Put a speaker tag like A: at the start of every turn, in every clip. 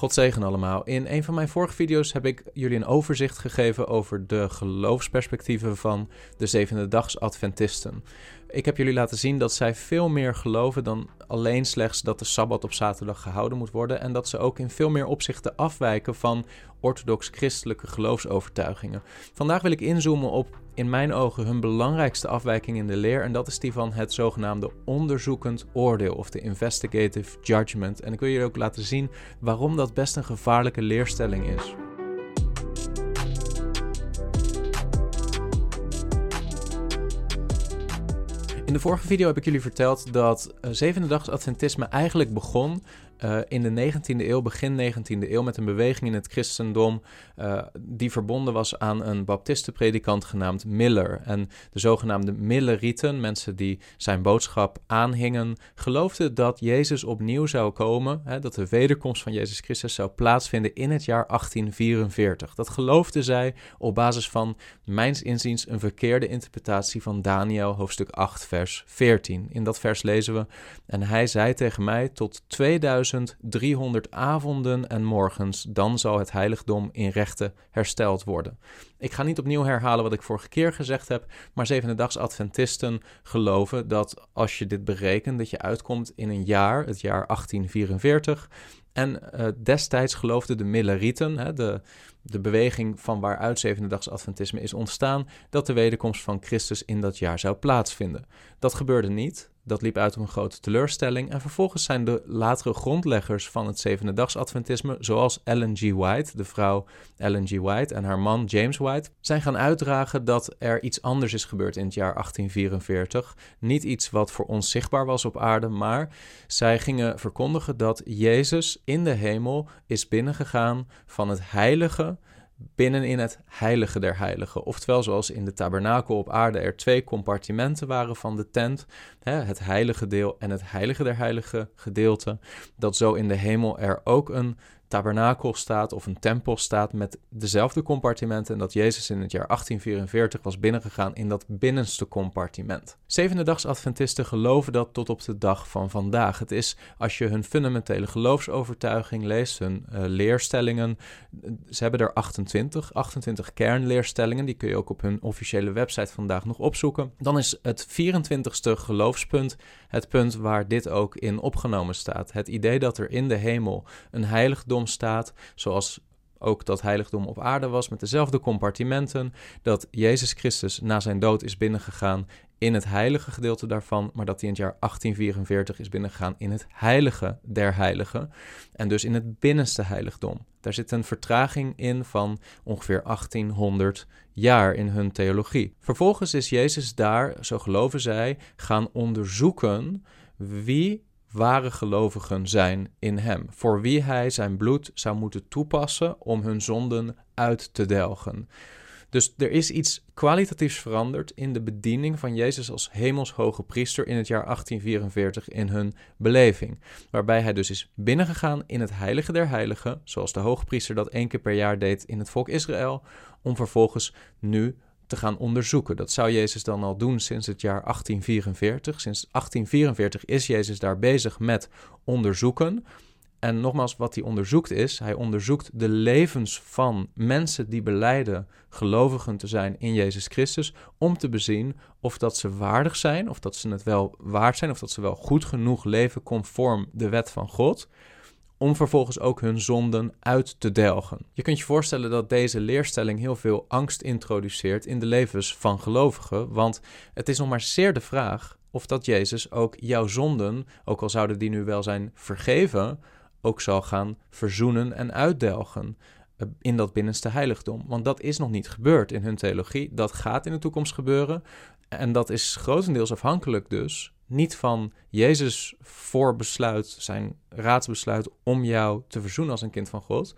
A: God zegen allemaal. In een van mijn vorige video's heb ik jullie een overzicht gegeven over de geloofsperspectieven van de zevende dags Adventisten. Ik heb jullie laten zien dat zij veel meer geloven dan alleen slechts dat de Sabbat op zaterdag gehouden moet worden en dat ze ook in veel meer opzichten afwijken van orthodox-christelijke geloofsovertuigingen. Vandaag wil ik inzoomen op, in mijn ogen, hun belangrijkste afwijking in de leer en dat is die van het zogenaamde onderzoekend oordeel of de investigative judgment. En ik wil jullie ook laten zien waarom dat best een gevaarlijke leerstelling is. In de vorige video heb ik jullie verteld dat uh, zevende Adventisme eigenlijk begon uh, in de 19e eeuw, begin 19e eeuw, met een beweging in het christendom uh, die verbonden was aan een baptistenpredikant genaamd Miller. En de zogenaamde Millerieten, mensen die zijn boodschap aanhingen, geloofden dat Jezus opnieuw zou komen, hè, dat de wederkomst van Jezus Christus zou plaatsvinden in het jaar 1844. Dat geloofden zij op basis van, mijns inziens, een verkeerde interpretatie van Daniel hoofdstuk 8, vers 14. In dat vers lezen we, en hij zei tegen mij, tot 2000 300 avonden en morgens, dan zal het heiligdom in rechten hersteld worden. Ik ga niet opnieuw herhalen wat ik vorige keer gezegd heb, maar Zevendedags Adventisten geloven dat als je dit berekent, dat je uitkomt in een jaar, het jaar 1844. En uh, destijds geloofden de Millerieten, hè, de, de beweging van waaruit Zevendedags Adventisme is ontstaan, dat de wederkomst van Christus in dat jaar zou plaatsvinden. Dat gebeurde niet. Dat liep uit op een grote teleurstelling. En vervolgens zijn de latere grondleggers van het zevende dags Adventisme, zoals Ellen G. White, de vrouw Ellen G. White en haar man James White, zijn gaan uitdragen dat er iets anders is gebeurd in het jaar 1844. Niet iets wat voor ons zichtbaar was op aarde, maar zij gingen verkondigen dat Jezus in de hemel is binnengegaan van het heilige binnen in het heilige der heiligen. Oftewel, zoals in de tabernakel op aarde er twee compartimenten waren van de tent, hè, het heilige deel en het heilige der heilige gedeelte, dat zo in de hemel er ook een tabernakel staat of een tempel staat met dezelfde compartimenten en dat Jezus in het jaar 1844 was binnengegaan in dat binnenste compartiment. Zevendedags Adventisten geloven dat tot op de dag van vandaag. Het is als je hun fundamentele geloofsovertuiging leest, hun uh, leerstellingen, ze hebben er 28, 28 kernleerstellingen, die kun je ook op hun officiële website vandaag nog opzoeken. Dan is het 24ste geloofspunt het punt waar dit ook in opgenomen staat. Het idee dat er in de hemel een heiligdom staat, zoals ook dat heiligdom op aarde was, met dezelfde compartimenten, dat Jezus Christus na zijn dood is binnengegaan in het heilige gedeelte daarvan, maar dat hij in het jaar 1844 is binnengegaan in het heilige der heiligen, en dus in het binnenste heiligdom. Daar zit een vertraging in van ongeveer 1800 jaar in hun theologie. Vervolgens is Jezus daar, zo geloven zij, gaan onderzoeken wie ware gelovigen zijn in Hem, voor wie Hij zijn bloed zou moeten toepassen om hun zonden uit te delgen. Dus er is iets kwalitatiefs veranderd in de bediening van Jezus als hemelshoge priester in het jaar 1844 in hun beleving. Waarbij hij dus is binnengegaan in het heilige der heiligen, zoals de hoogpriester dat één keer per jaar deed in het volk Israël, om vervolgens nu te gaan onderzoeken. Dat zou Jezus dan al doen sinds het jaar 1844. Sinds 1844 is Jezus daar bezig met onderzoeken. En nogmaals, wat hij onderzoekt is, hij onderzoekt de levens van mensen die beleiden gelovigen te zijn in Jezus Christus, om te bezien of dat ze waardig zijn, of dat ze het wel waard zijn, of dat ze wel goed genoeg leven conform de wet van God om vervolgens ook hun zonden uit te delgen. Je kunt je voorstellen dat deze leerstelling heel veel angst introduceert in de levens van gelovigen, want het is nog maar zeer de vraag of dat Jezus ook jouw zonden, ook al zouden die nu wel zijn vergeven, ook zal gaan verzoenen en uitdelgen eh, in dat binnenste heiligdom. Want dat is nog niet gebeurd in hun theologie. Dat gaat in de toekomst gebeuren. En dat is grotendeels afhankelijk dus niet van Jezus voorbesluit, zijn raadsbesluit om jou te verzoenen als een kind van God,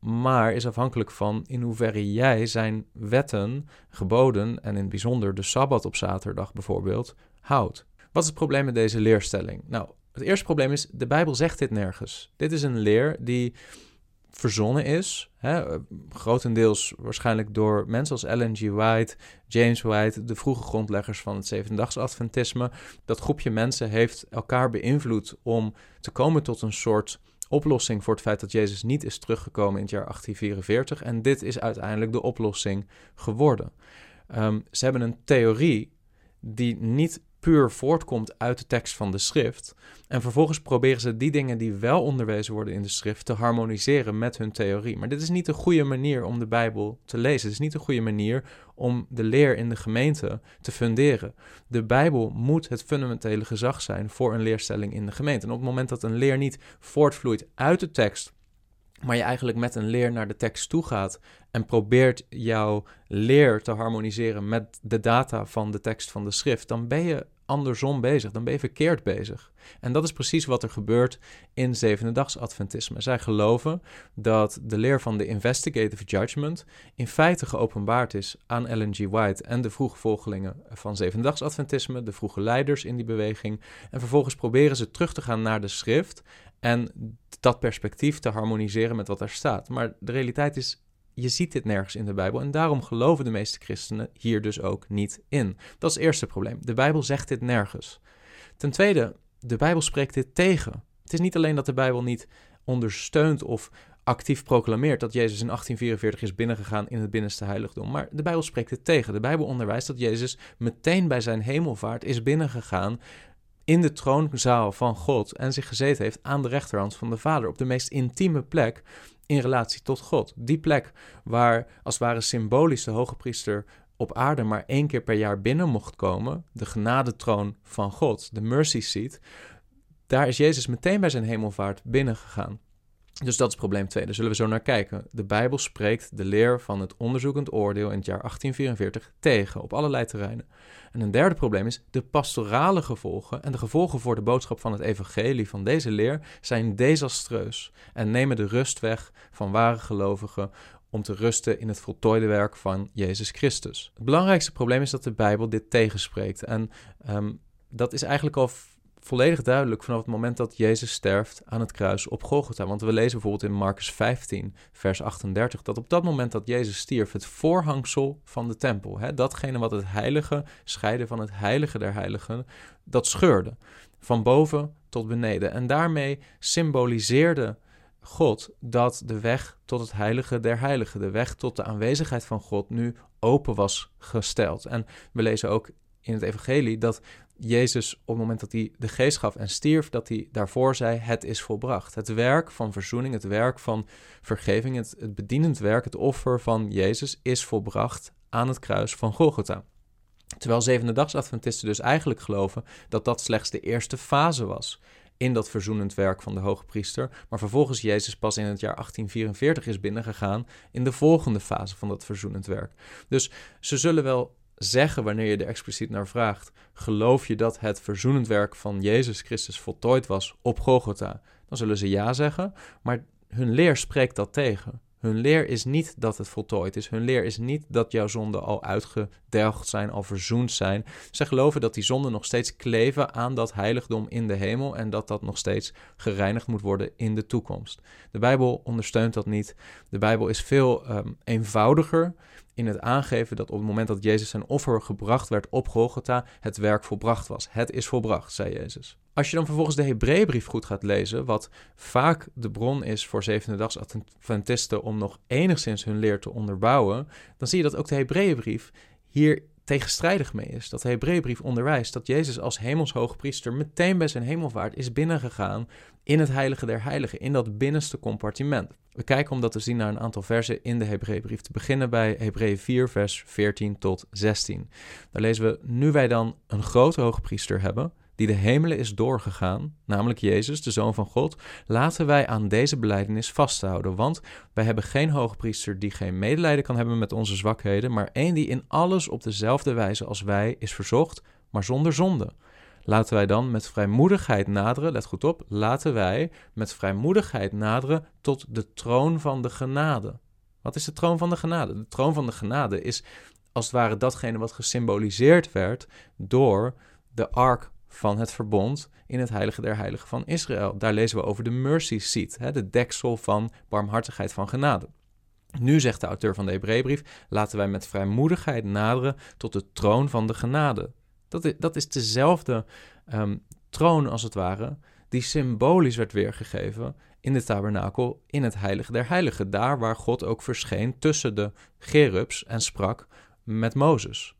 A: maar is afhankelijk van in hoeverre jij zijn wetten, geboden en in het bijzonder de Sabbat op zaterdag bijvoorbeeld houdt. Wat is het probleem met deze leerstelling? Nou, het eerste probleem is, de Bijbel zegt dit nergens. Dit is een leer die verzonnen is. Hè, grotendeels waarschijnlijk door mensen als Ellen G. White, James White, de vroege grondleggers van het Zevendags Adventisme. Dat groepje mensen heeft elkaar beïnvloed om te komen tot een soort oplossing voor het feit dat Jezus niet is teruggekomen in het jaar 1844. En dit is uiteindelijk de oplossing geworden. Ehm, ze hebben een theorie die niet puur voortkomt uit de tekst van de schrift. En vervolgens proberen ze die dingen die wel onderwezen worden in de schrift te harmoniseren met hun theorie. Maar dit is niet een goede manier om de Bijbel te lezen. Het is niet een goede manier om de leer in de gemeente te funderen. De Bijbel moet het fundamentele gezag zijn voor een leerstelling in de gemeente. En op het moment dat een leer niet voortvloeit uit de tekst, maar je eigenlijk met een leer naar de tekst toe gaat en probeert jouw leer te harmoniseren met de data van de tekst van de schrift, dan ben je andersom bezig, dan ben je verkeerd bezig. En dat is precies wat er gebeurt in zevende Adventisme. Zij geloven dat de leer van de investigative judgment in feite geopenbaard is aan Ellen G. White en de vroege volgelingen van zevende Adventisme, de vroege leiders in die beweging. En vervolgens proberen ze terug te gaan naar de schrift en dat perspectief te harmoniseren met wat er staat. Maar de realiteit is, je ziet dit nergens in de Bijbel en daarom geloven de meeste christenen hier dus ook niet in. Dat is het eerste probleem. De Bijbel zegt dit nergens. Ten tweede, de Bijbel spreekt dit tegen. Het is niet alleen dat de Bijbel niet ondersteunt of actief proclameert dat Jezus in 1844 is binnengegaan in het binnenste heiligdom. Maar de Bijbel spreekt het tegen. De Bijbel onderwijst dat Jezus meteen bij zijn hemelvaart is binnengegaan in de troonzaal van God en zich gezeten heeft aan de rechterhand van de Vader. Op de meest intieme plek in relatie tot God. Die plek waar als het ware symbolisch de hoge priester op aarde maar één keer per jaar binnen mocht komen, de genadetroon van God, de mercy seat, daar is Jezus meteen bij zijn hemelvaart binnengegaan. Dus dat is probleem 2. Daar zullen we zo naar kijken. De Bijbel spreekt de leer van het onderzoekend oordeel in het jaar 1844 tegen op allerlei terreinen. En een derde probleem is de pastorale gevolgen en de gevolgen voor de boodschap van het evangelie van deze leer zijn desastreus en nemen de rust weg van ware gelovigen om te rusten in het voltooide werk van Jezus Christus. Het belangrijkste probleem is dat de Bijbel dit tegenspreekt en um, dat is eigenlijk al volledig duidelijk vanaf het moment dat Jezus sterft aan het kruis op Golgotha. Want we lezen bijvoorbeeld in Marcus 15, vers 38, dat op dat moment dat Jezus stierf, het voorhangsel van de tempel, hè, datgene wat het heilige scheiden van het heilige der heiligen, dat scheurde. Van boven tot beneden. En daarmee symboliseerde God dat de weg tot het heilige der heiligen, de weg tot de aanwezigheid van God, nu open was gesteld. En we lezen ook in het evangelie dat Jezus op het moment dat hij de geest gaf en stierf, dat hij daarvoor zei: Het is volbracht. Het werk van verzoening, het werk van vergeving, het, bedienend werk, het offer van Jezus is volbracht aan het kruis van Golgotha. Terwijl zevende Adventisten dus eigenlijk geloven dat dat slechts de eerste fase was in dat verzoenend werk van de hoge priester, maar vervolgens Jezus pas in het jaar 1844 is binnengegaan in de volgende fase van dat verzoenend werk. Dus ze zullen wel zeggen wanneer je er expliciet naar vraagt: geloof je dat het verzoenend werk van Jezus Christus voltooid was op Golgotha? Dan zullen ze ja zeggen, maar hun leer spreekt dat tegen. Hun leer is niet dat het voltooid is. Hun leer is niet dat jouw zonden al uitgedelgd zijn, al verzoend zijn. Ze geloven dat die zonden nog steeds kleven aan dat heiligdom in de hemel en dat dat nog steeds gereinigd moet worden in de toekomst. De Bijbel ondersteunt dat niet. De Bijbel is veel um, eenvoudiger in het aangeven dat op het moment dat Jezus zijn offer gebracht werd op Golgotha, het werk volbracht was. Het is volbracht, zei Jezus. Als je dan vervolgens de Hebreeënbrief goed gaat lezen, wat vaak de bron is voor zevende-dags Adventisten om nog enigszins hun leer te onderbouwen, dan zie je dat ook de Hebreeënbrief hier tegenstrijdig mee is. Dat de Hebreeënbrief onderwijst dat Jezus als hemelshoogpriester meteen bij zijn hemelvaart is binnengegaan in het heilige der heiligen, in dat binnenste compartiment. We kijken om dat te zien naar een aantal versen in de Hebreeënbrief. Te beginnen bij Hebreeën 4, vers 14 tot 16. Daar lezen we, nu wij dan een grote hoogpriester hebben, die de hemelen is doorgegaan, namelijk Jezus, de Zoon van God, laten wij aan deze beleidenis vasthouden. Want wij hebben geen hoogpriester die geen medelijden kan hebben met onze zwakheden, maar één die in alles op dezelfde wijze als wij is verzocht, maar zonder zonde. Laten wij dan met vrijmoedigheid naderen, let goed op, laten wij met vrijmoedigheid naderen tot de troon van de genade. Wat is de troon van de genade? De troon van de genade is als het ware datgene wat gesymboliseerd werd door de ark van het verbond in het heilige der heiligen van Israël. Daar lezen we over de mercy seat, hè, de deksel van barmhartigheid van genade. Nu zegt de auteur van de Hebreeënbrief: laten wij met vrijmoedigheid naderen tot de troon van de genade. Dat is, dat is dezelfde um, troon als het ware, die symbolisch werd weergegeven in de tabernakel in het heilige der heiligen, daar waar God ook verscheen tussen de gerubs en sprak met Mozes.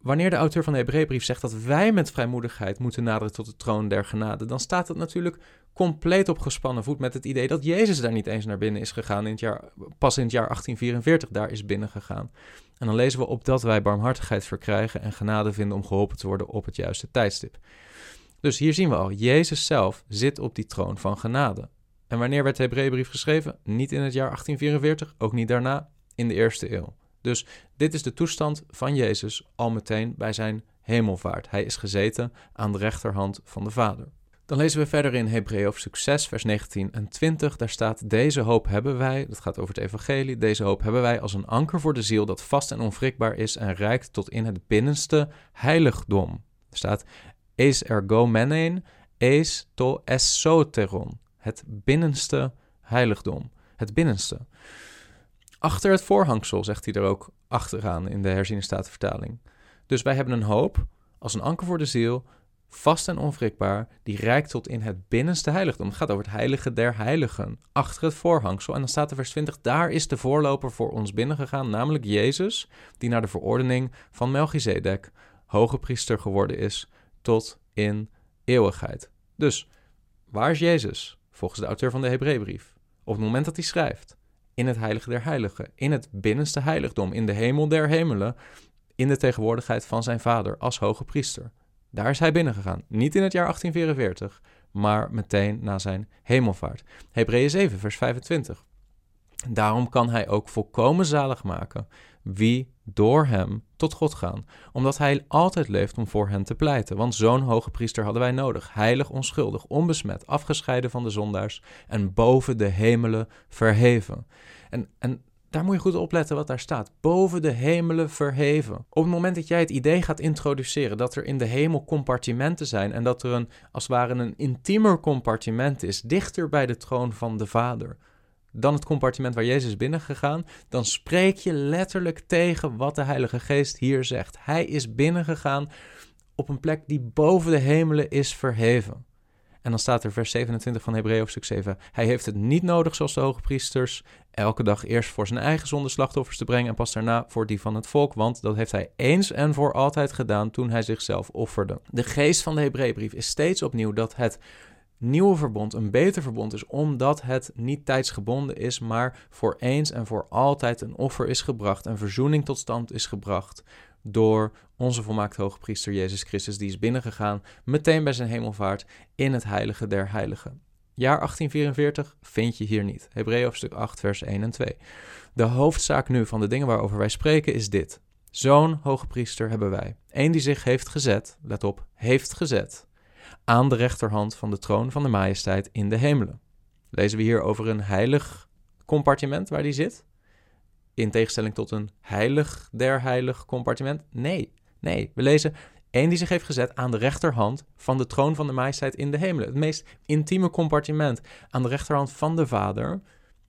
A: Wanneer de auteur van de Hebreeënbrief zegt dat wij met vrijmoedigheid moeten naderen tot de troon der genade, dan staat dat natuurlijk compleet op gespannen voet met het idee dat Jezus daar niet eens naar binnen is gegaan, in het jaar, pas in het jaar 1844 daar is binnengegaan. En dan lezen we opdat wij barmhartigheid verkrijgen en genade vinden om geholpen te worden op het juiste tijdstip. Dus hier zien we al, Jezus zelf zit op die troon van genade. En wanneer werd de Hebreeënbrief geschreven? Niet in het jaar 1844, ook niet daarna, in de eerste eeuw. Dus dit is de toestand van Jezus al meteen bij zijn hemelvaart. Hij is gezeten aan de rechterhand van de Vader. Dan lezen we verder in Hebreeën hoofdstuk 6, vers 19 en 20. Daar staat: Deze hoop hebben wij, dat gaat over het Evangelie. Deze hoop hebben wij als een anker voor de ziel dat vast en onwrikbaar is en reikt tot in het binnenste heiligdom. Er staat: Eis ergo menen, eis to esoteron. Het binnenste heiligdom. Het binnenste. Achter het voorhangsel, zegt hij er ook achteraan in de herziene statenvertaling. Dus wij hebben een hoop als een anker voor de ziel vast en onwrikbaar, die reikt tot in het binnenste heiligdom. Het gaat over het heilige der heiligen, achter het voorhangsel. En dan staat er vers 20, daar is de voorloper voor ons binnengegaan, namelijk Jezus, die naar de verordening van Melchizedek hoge priester geworden is tot in eeuwigheid. Dus, waar is Jezus, volgens de auteur van de Hebreeënbrief? Op het moment dat hij schrijft, in het heilige der heiligen, in het binnenste heiligdom, in de hemel der hemelen, in de tegenwoordigheid van zijn vader als hoge priester. Daar is hij binnengegaan. Niet in het jaar 1844, maar meteen na zijn hemelvaart. Hebreeën 7, vers 25. Daarom kan hij ook volkomen zalig maken wie door hem tot God gaan, omdat hij altijd leeft om voor hen te pleiten. Want zo'n hoge priester hadden wij nodig, heilig, onschuldig, onbesmet, afgescheiden van de zondaars en boven de hemelen verheven. En, en daar moet je goed opletten wat daar staat. Boven de hemelen verheven. Op het moment dat jij het idee gaat introduceren dat er in de hemel compartimenten zijn en dat er een, als het ware een intiemer compartiment is, dichter bij de troon van de Vader, dan het compartiment waar Jezus is binnengegaan, dan spreek je letterlijk tegen wat de Heilige Geest hier zegt. Hij is binnengegaan op een plek die boven de hemelen is verheven. En dan staat er vers 27 van Hebreeën hoofdstuk 7. Hij heeft het niet nodig zoals de hoge priesters elke dag eerst voor zijn eigen zonde slachtoffers te brengen en pas daarna voor die van het volk, want dat heeft hij eens en voor altijd gedaan toen hij zichzelf offerde. De geest van de Hebreeënbrief is steeds opnieuw dat het nieuwe verbond een beter verbond is, omdat het niet tijdsgebonden is, maar voor eens en voor altijd een offer is gebracht, een verzoening tot stand is gebracht door onze volmaakte hoge priester Jezus Christus, die is binnengegaan meteen bij zijn hemelvaart in het heilige der heiligen. Jaar 1844 vind je hier niet. Hebreeën hoofdstuk 8, vers 1 en 2. De hoofdzaak nu van de dingen waarover wij spreken is dit. Zo'n hoge priester hebben wij. Eén die zich heeft gezet, let op, heeft gezet, aan de rechterhand van de troon van de majesteit in de hemelen. Lezen we hier over een heilig compartiment waar die zit? In tegenstelling tot een heilig der heilig compartiment? Nee, nee. We lezen Eén die zich heeft gezet aan de rechterhand van de troon van de majesteit in de hemelen. Het meest intieme compartiment aan de rechterhand van de Vader.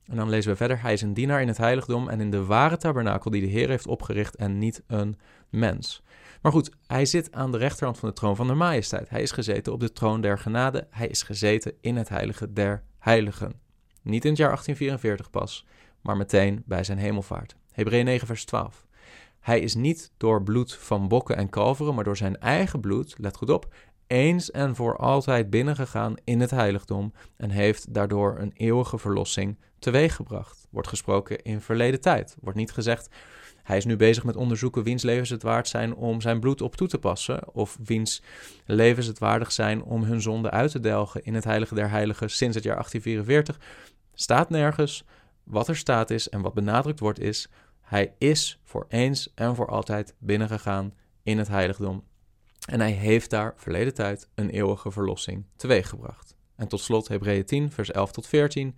A: En dan lezen we verder, hij is een dienaar in het heiligdom en in de ware tabernakel die de Heer heeft opgericht en niet een mens. Maar goed, hij zit aan de rechterhand van de troon van de majesteit. Hij is gezeten op de troon der genade. Hij is gezeten in het heilige der heiligen. Niet in het jaar 1844 pas, maar meteen bij zijn hemelvaart. Hebreeën 9 vers 12. Hij is niet door bloed van bokken en kalveren, maar door zijn eigen bloed, let goed op, eens en voor altijd binnengegaan in het heiligdom en heeft daardoor een eeuwige verlossing teweeggebracht. Wordt gesproken in verleden tijd. Wordt niet gezegd, hij is nu bezig met onderzoeken wiens levens het waard zijn om zijn bloed op toe te passen, of wiens levens het waardig zijn om hun zonde uit te delgen in het heilige der heiligen sinds het jaar 1844. Staat nergens. Wat er staat is en wat benadrukt wordt is hij is voor eens en voor altijd binnengegaan in het heiligdom. En hij heeft daar verleden tijd een eeuwige verlossing teweeggebracht. En tot slot Hebreeën 10, vers 11 tot 14.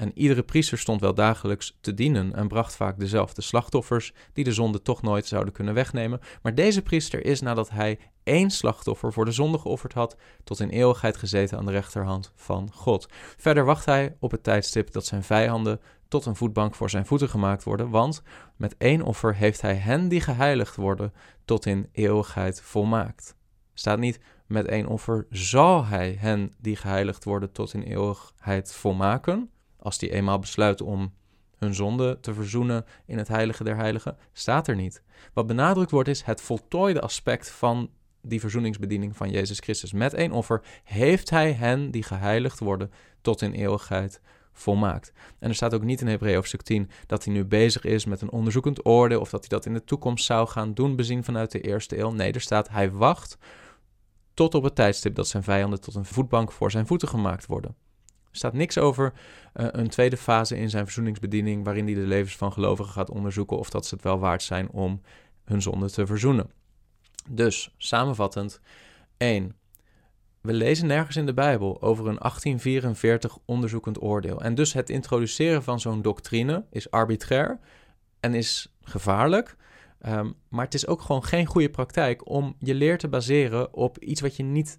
A: En iedere priester stond wel dagelijks te dienen en bracht vaak dezelfde slachtoffers, die de zonde toch nooit zouden kunnen wegnemen. Maar deze priester is, nadat hij één slachtoffer voor de zonde geofferd had, tot in eeuwigheid gezeten aan de rechterhand van God. Verder wacht hij op het tijdstip dat zijn vijanden tot een voetbank voor zijn voeten gemaakt worden, want met één offer heeft hij hen die geheiligd worden tot in eeuwigheid volmaakt. Staat niet met één offer zal hij hen die geheiligd worden tot in eeuwigheid volmaken. Als die eenmaal besluit om hun zonde te verzoenen in het heilige der heiligen, staat er niet. Wat benadrukt wordt is het voltooide aspect van die verzoeningsbediening van Jezus Christus. Met één offer heeft hij hen die geheiligd worden tot in eeuwigheid volmaakt. En er staat ook niet in Hebreeën hoofdstuk 10 dat hij nu bezig is met een onderzoekend oordeel of dat hij dat in de toekomst zou gaan doen, bezien vanuit de eerste eeuw. Nee, er staat hij wacht tot op het tijdstip dat zijn vijanden tot een voetbank voor zijn voeten gemaakt worden. Er staat niks over uh, een tweede fase in zijn verzoeningsbediening waarin hij de levens van gelovigen gaat onderzoeken of dat ze het wel waard zijn om hun zonde te verzoenen. Dus, samenvattend, 1. We lezen nergens in de Bijbel over een 1844 onderzoekend oordeel. En dus het introduceren van zo'n doctrine is arbitrair en is gevaarlijk. Um, maar het is ook gewoon geen goede praktijk om je leer te baseren op iets wat je niet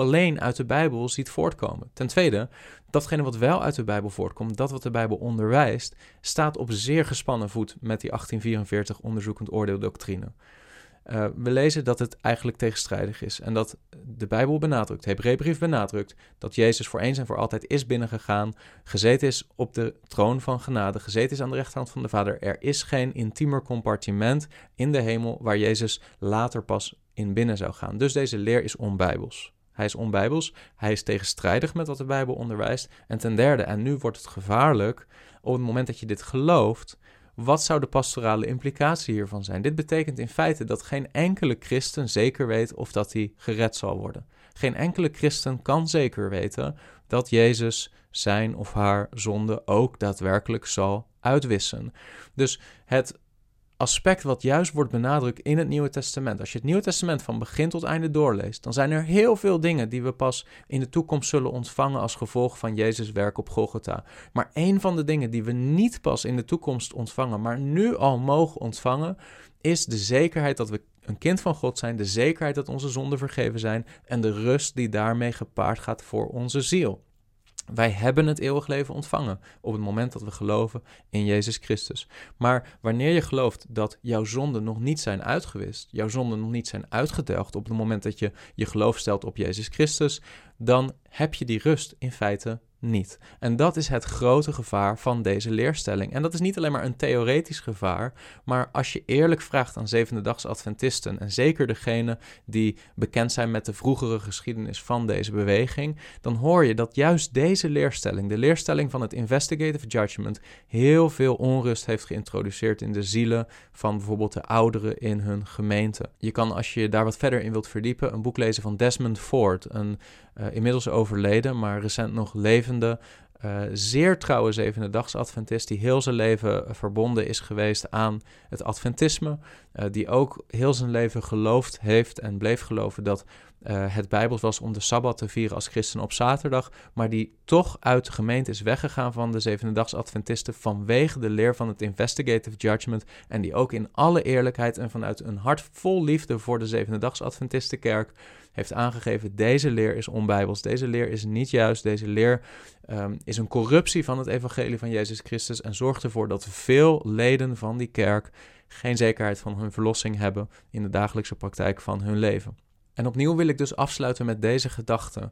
A: alleen uit de Bijbel ziet voortkomen. Ten tweede, datgene wat wel uit de Bijbel voortkomt, dat wat de Bijbel onderwijst, staat op zeer gespannen voet met die 1844 onderzoekend oordeeldoctrine. Uh, we lezen dat het eigenlijk tegenstrijdig is en dat de Bijbel benadrukt, Hebreeënbrief benadrukt, dat Jezus voor eens en voor altijd is binnengegaan, gezeten is op de troon van genade, gezeten is aan de rechterhand van de Vader. Er is geen intiemer compartiment in de hemel waar Jezus later pas in binnen zou gaan. Dus deze leer is onbijbels. Hij is onbijbels, hij is tegenstrijdig met wat de Bijbel onderwijst. En ten derde, en nu wordt het gevaarlijk, op het moment dat je dit gelooft, wat zou de pastorale implicatie hiervan zijn? Dit betekent in feite dat geen enkele christen zeker weet of dat hij gered zal worden. Geen enkele christen kan zeker weten dat Jezus zijn of haar zonde ook daadwerkelijk zal uitwissen. Dus het aspect wat juist wordt benadrukt in het Nieuwe Testament. Als je het Nieuwe Testament van begin tot einde doorleest, dan zijn er heel veel dingen die we pas in de toekomst zullen ontvangen als gevolg van Jezus' werk op Golgotha. Maar een van de dingen die we niet pas in de toekomst ontvangen, maar nu al mogen ontvangen, is de zekerheid dat we een kind van God zijn, de zekerheid dat onze zonden vergeven zijn en de rust die daarmee gepaard gaat voor onze ziel. Wij hebben het eeuwig leven ontvangen op het moment dat we geloven in Jezus Christus. Maar wanneer je gelooft dat jouw zonden nog niet zijn uitgewist, jouw zonden nog niet zijn uitgedelgd op het moment dat je je geloof stelt op Jezus Christus, dan heb je die rust in feite niet. En dat is het grote gevaar van deze leerstelling. En dat is niet alleen maar een theoretisch gevaar, maar als je eerlijk vraagt aan zevende-dags Adventisten, en zeker degene die bekend zijn met de vroegere geschiedenis van deze beweging, dan hoor je dat juist deze leerstelling, de leerstelling van het investigative judgment, heel veel onrust heeft geïntroduceerd in de zielen van bijvoorbeeld de ouderen in hun gemeente. Je kan, als je daar wat verder in wilt verdiepen, een boek lezen van Desmond Ford, een uh, inmiddels overleden, maar recent nog levende, uh, zeer trouwe zevende Adventist, die heel zijn leven verbonden is geweest aan het Adventisme, uh, die ook heel zijn leven geloofd heeft en bleef geloven dat uh, het Bijbels was om de Sabbat te vieren als christen op zaterdag, maar die toch uit de gemeente is weggegaan van de Zevende Adventisten vanwege de leer van het investigative judgment en die ook in alle eerlijkheid en vanuit een hart vol liefde voor de Zevende Adventistenkerk heeft aangegeven, deze leer is onbijbels, deze leer is niet juist, deze leer um, is een corruptie van het evangelie van Jezus Christus en zorgt ervoor dat veel leden van die kerk geen zekerheid van hun verlossing hebben in de dagelijkse praktijk van hun leven. En opnieuw wil ik dus afsluiten met deze gedachte.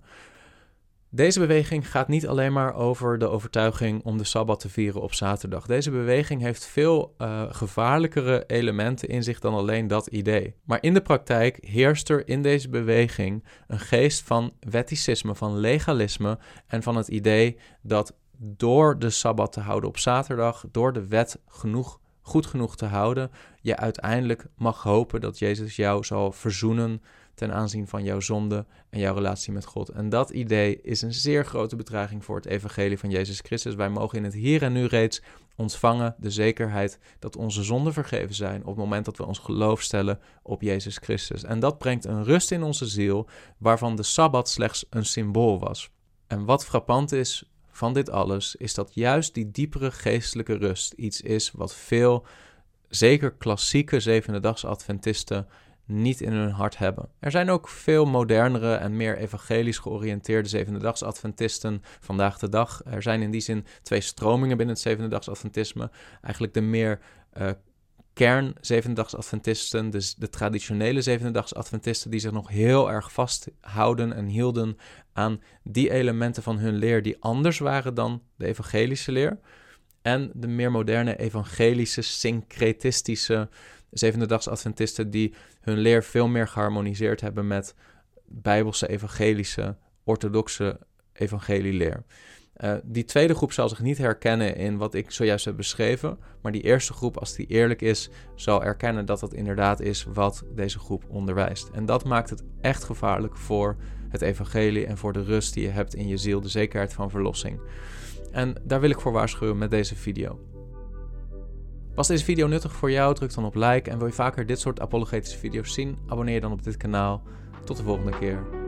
A: Deze beweging gaat niet alleen maar over de overtuiging om de sabbat te vieren op zaterdag. Deze beweging heeft veel uh, gevaarlijkere elementen in zich dan alleen dat idee. Maar in de praktijk heerst er in deze beweging een geest van wetticisme, van legalisme en van het idee dat door de sabbat te houden op zaterdag, door de wet genoeg, goed genoeg te houden, je uiteindelijk mag hopen dat Jezus jou zal verzoenen ten aanzien van jouw zonde en jouw relatie met God. En dat idee is een zeer grote bedreiging voor het evangelie van Jezus Christus. Wij mogen in het hier en nu reeds ontvangen de zekerheid dat onze zonden vergeven zijn op het moment dat we ons geloof stellen op Jezus Christus. En dat brengt een rust in onze ziel waarvan de Sabbat slechts een symbool was. En wat frappant is van dit alles, is dat juist die diepere geestelijke rust iets is wat veel, zeker klassieke zevende Adventisten niet in hun hart hebben. Er zijn ook veel modernere en meer evangelisch georiënteerde zevende Adventisten vandaag de dag. Er zijn in die zin twee stromingen binnen het zevende Adventisme. Eigenlijk de meer uh, kern Zevendaags Adventisten, dus de traditionele Zevendaags Adventisten, die zich nog heel erg vasthouden en hielden aan die elementen van hun leer die anders waren dan de evangelische leer. En de meer moderne evangelische, syncretistische Zevendaags Adventisten die hun leer veel meer geharmoniseerd hebben met bijbelse, evangelische, orthodoxe evangelieleer. Uh, die tweede groep zal zich niet herkennen in wat ik zojuist heb beschreven, maar die eerste groep, als die eerlijk is, zal erkennen dat dat inderdaad is wat deze groep onderwijst. En dat maakt het echt gevaarlijk voor het evangelie en voor de rust die je hebt in je ziel, de zekerheid van verlossing. En daar wil ik voor waarschuwen met deze video. Was deze video nuttig voor jou? Druk dan op like en wil je vaker dit soort apologetische video's zien? Abonneer je dan op dit kanaal. Tot de volgende keer.